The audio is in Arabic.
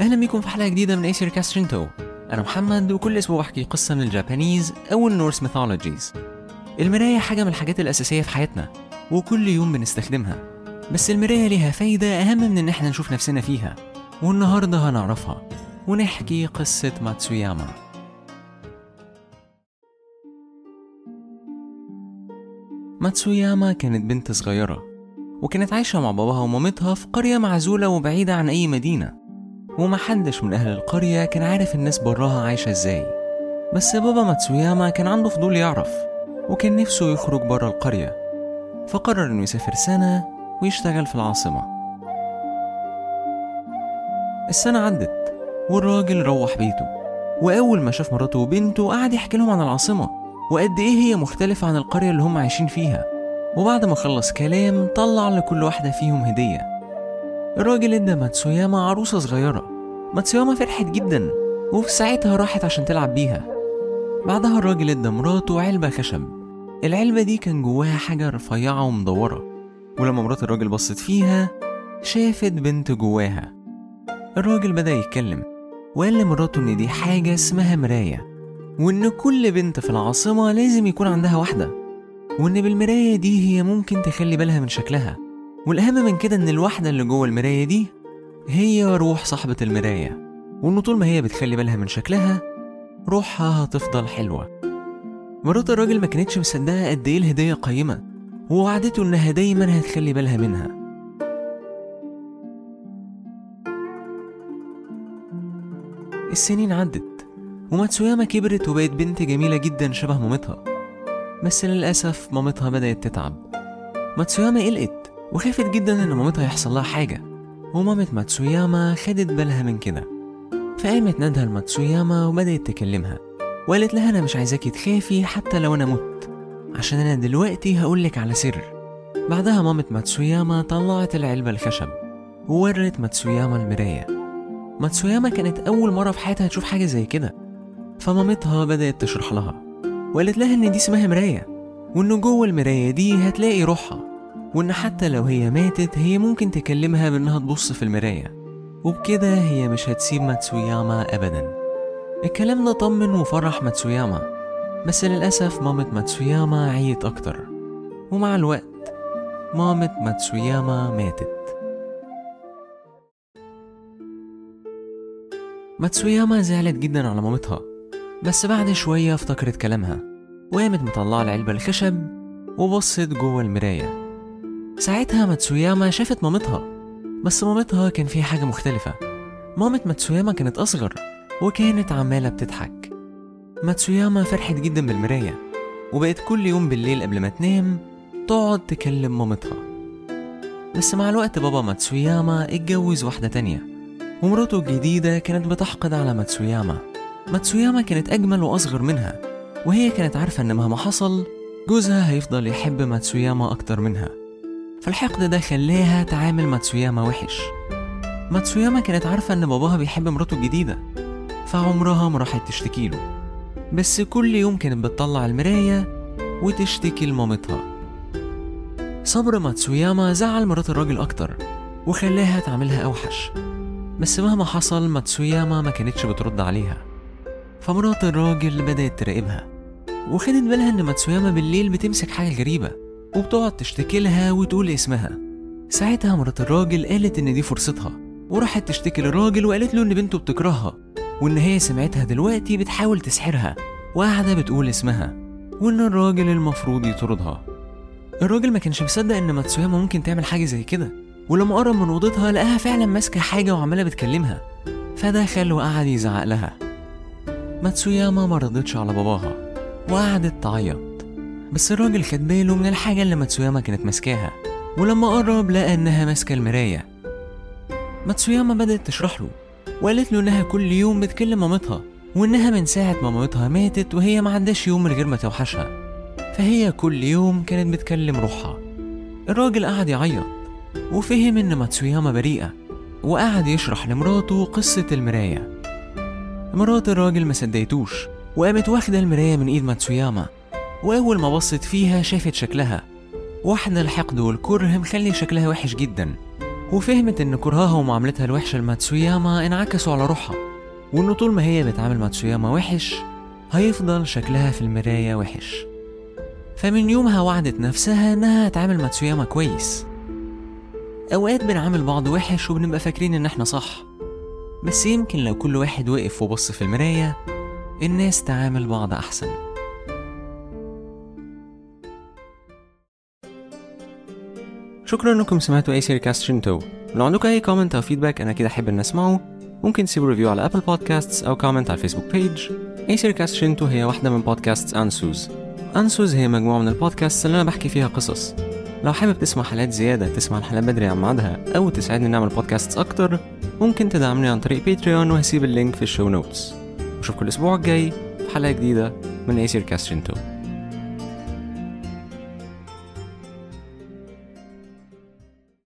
أهلا بيكم في حلقة جديدة من ايسير كاسترينتو أنا محمد وكل أسبوع بحكي قصة من ال Japanese أو ال Norse mythologies. المراية حاجة من الحاجات الأساسية في حياتنا وكل يوم بنستخدمها. بس المراية ليها فايدة أهم من إن إحنا نشوف نفسنا فيها والنهاردة هنعرفها ونحكي قصة ماتسوياما. ماتسوياما كانت بنت صغيرة وكانت عايشة مع باباها ومامتها في قرية معزولة وبعيدة عن أي مدينة. ومحدش من أهل القرية كان عارف الناس براها عايشة إزاي. بس بابا ماتسوياما كان عنده فضول يعرف وكان نفسه يخرج برا القرية. فقرر إنه يسافر سنة ويشتغل في العاصمة. السنة عدت والراجل روح بيته. وأول ما شاف مراته وبنته قعد يحكي لهم عن العاصمة وقد إيه هي مختلفة عن القرية اللي هم عايشين فيها. وبعد ما خلص كلام طلع لكل واحدة فيهم هدية. الراجل ادى ماتسوياما عروسة صغيرة. ماتسوياما فرحت جدا وفي ساعتها راحت عشان تلعب بيها. بعدها الراجل ادى مراته علبة خشب. العلبة دي كان جواها حاجة رفيعة ومدورة. ولما مرات الراجل بصت فيها شافت بنت جواها. الراجل بدأ يتكلم وقال لمراته إن دي حاجة اسمها مراية وإن كل بنت في العاصمة لازم يكون عندها واحدة وإن بالمراية دي هي ممكن تخلي بالها من شكلها. والأهم من كده إن الواحدة اللي جوه المراية دي هي روح صاحبة المراية وإنه طول ما هي بتخلي بالها من شكلها روحها هتفضل حلوة. مرات الراجل ما كانتش مصدقة قد إيه الهدية قيمة ووعدته إنها دايما هتخلي بالها منها. السنين عدت وماتسوياما كبرت وبقت بنت جميلة جدا شبه مامتها. بس للأسف مامتها بدأت تتعب. ماتسوياما قلقت وخافت جدا إن مامتها يحصل لها حاجة. ومامة ماتسوياما خدت بالها من كده. فقامت نادها لماتسوياما وبدأت تكلمها. وقالت لها أنا مش عايزاكي تخافي حتى لو أنا مت. عشان أنا دلوقتي هقولك على سر. بعدها مامة ماتسوياما طلعت العلبة الخشب وورت ماتسوياما المراية. ماتسوياما كانت أول مرة في حياتها تشوف حاجة زي كده. فمامتها بدأت تشرح لها. وقالت لها إن دي اسمها مراية. وإن جوه المراية دي هتلاقي روحها. وإن حتى لو هي ماتت هي ممكن تكلمها بإنها تبص في المراية. وبكده هي مش هتسيب ماتسوياما أبدا. الكلام ده طمن وفرح ماتسوياما. بس للأسف مامة ماتسوياما عيت أكتر. ومع الوقت مامة ماتسوياما ماتت. ماتسوياما زعلت جدا على مامتها. بس بعد شوية افتكرت كلامها. وقامت مطلعة العلبة الخشب وبصت جوه المراية. ساعتها ماتسوياما شافت مامتها بس مامتها كان فيها حاجة مختلفة. مامة ماتسوياما كانت أصغر وكانت عمالة بتضحك. ماتسوياما فرحت جدا بالمراية وبقت كل يوم بالليل قبل ما تنام تقعد تكلم مامتها. بس مع الوقت بابا ماتسوياما اتجوز واحدة تانية ومراته الجديدة كانت بتحقد على ماتسوياما. ماتسوياما كانت أجمل وأصغر منها وهي كانت عارفة إن مهما حصل جوزها هيفضل يحب ماتسوياما أكتر منها. فالحقد ده خلاها تعامل ماتسوياما وحش. ماتسوياما كانت عارفة إن باباها بيحب مراته الجديدة فعمرها ما راحت تشتكي له. بس كل يوم كانت بتطلع المراية وتشتكي لمامتها. صبر ماتسوياما زعل مرات الراجل أكتر وخلاها تعملها أوحش. بس مهما حصل ماتسوياما ما كانتش بترد عليها. فمرات الراجل بدأت تراقبها وخدت بالها إن ماتسوياما بالليل بتمسك حاجة غريبة. وبتقعد تشتكي لها وتقول اسمها. ساعتها مرات الراجل قالت إن دي فرصتها وراحت تشتكي للراجل وقالت له إن بنته بتكرهها وإن هي سمعتها دلوقتي بتحاول تسحرها وقاعدة بتقول اسمها وإن الراجل المفروض يطردها. الراجل ما كانش مصدق إن ماتسوياما ممكن تعمل حاجة زي كده ولما قرب من أوضتها لقاها فعلا ماسكة حاجة وعمالة بتكلمها فدخل وقعد يزعق لها. ماتسوياما ما رضتش على باباها وقعدت تعيط. بس الراجل خد باله من الحاجة اللي ماتسوياما كانت ماسكاها ولما قرب لقى إنها ماسكة المراية. ماتسوياما بدأت تشرح له وقالت له إنها كل يوم بتكلم مامتها وإنها من ساعة ما مامتها ماتت وهي ما عندهاش يوم من غير ما توحشها. فهي كل يوم كانت بتكلم روحها. الراجل قعد يعيط وفهم إن ماتسوياما بريئة وقعد يشرح لمراته قصة المراية. مرات الراجل ما صدقتوش وقامت واخدة المراية من إيد ماتسوياما وأول ما بصت فيها شافت شكلها. واحدة الحقد والكره مخلي شكلها وحش جدا. وفهمت إن كرهها ومعاملتها الوحشة لماتسوياما انعكسوا على روحها. وإنه طول ما هي بتعامل ماتسوياما وحش هيفضل شكلها في المراية وحش. فمن يومها وعدت نفسها إنها هتعامل ماتسوياما كويس. أوقات بنعامل بعض وحش وبنبقى فاكرين إن إحنا صح. بس يمكن لو كل واحد وقف وبص في المراية الناس تعامل بعض أحسن. شكرا إنكم سمعتوا أي سيري كاست شنتو. لو عندكم أي comment أو feedback أنا أكيد أحب إن اسمعه ممكن تسيبوا review على Apple Podcasts أو comment على ال Facebook page أي سيري كاست شنتو هي واحدة من بودكاست انسوز انسوز هي مجموعة من البودكاست اللي أنا بحكي فيها قصص. لو حابب تسمع حلقات زيادة تسمع الحلقات بدري عن ميعادها أو تساعدني نعمل بودكاست أكتر ممكن تدعمني عن طريق Patreon وهسيب ال link في ال show notes وأشوفكم الأسبوع الجاي في حلقة جديدة من أي سير كاست شنتو.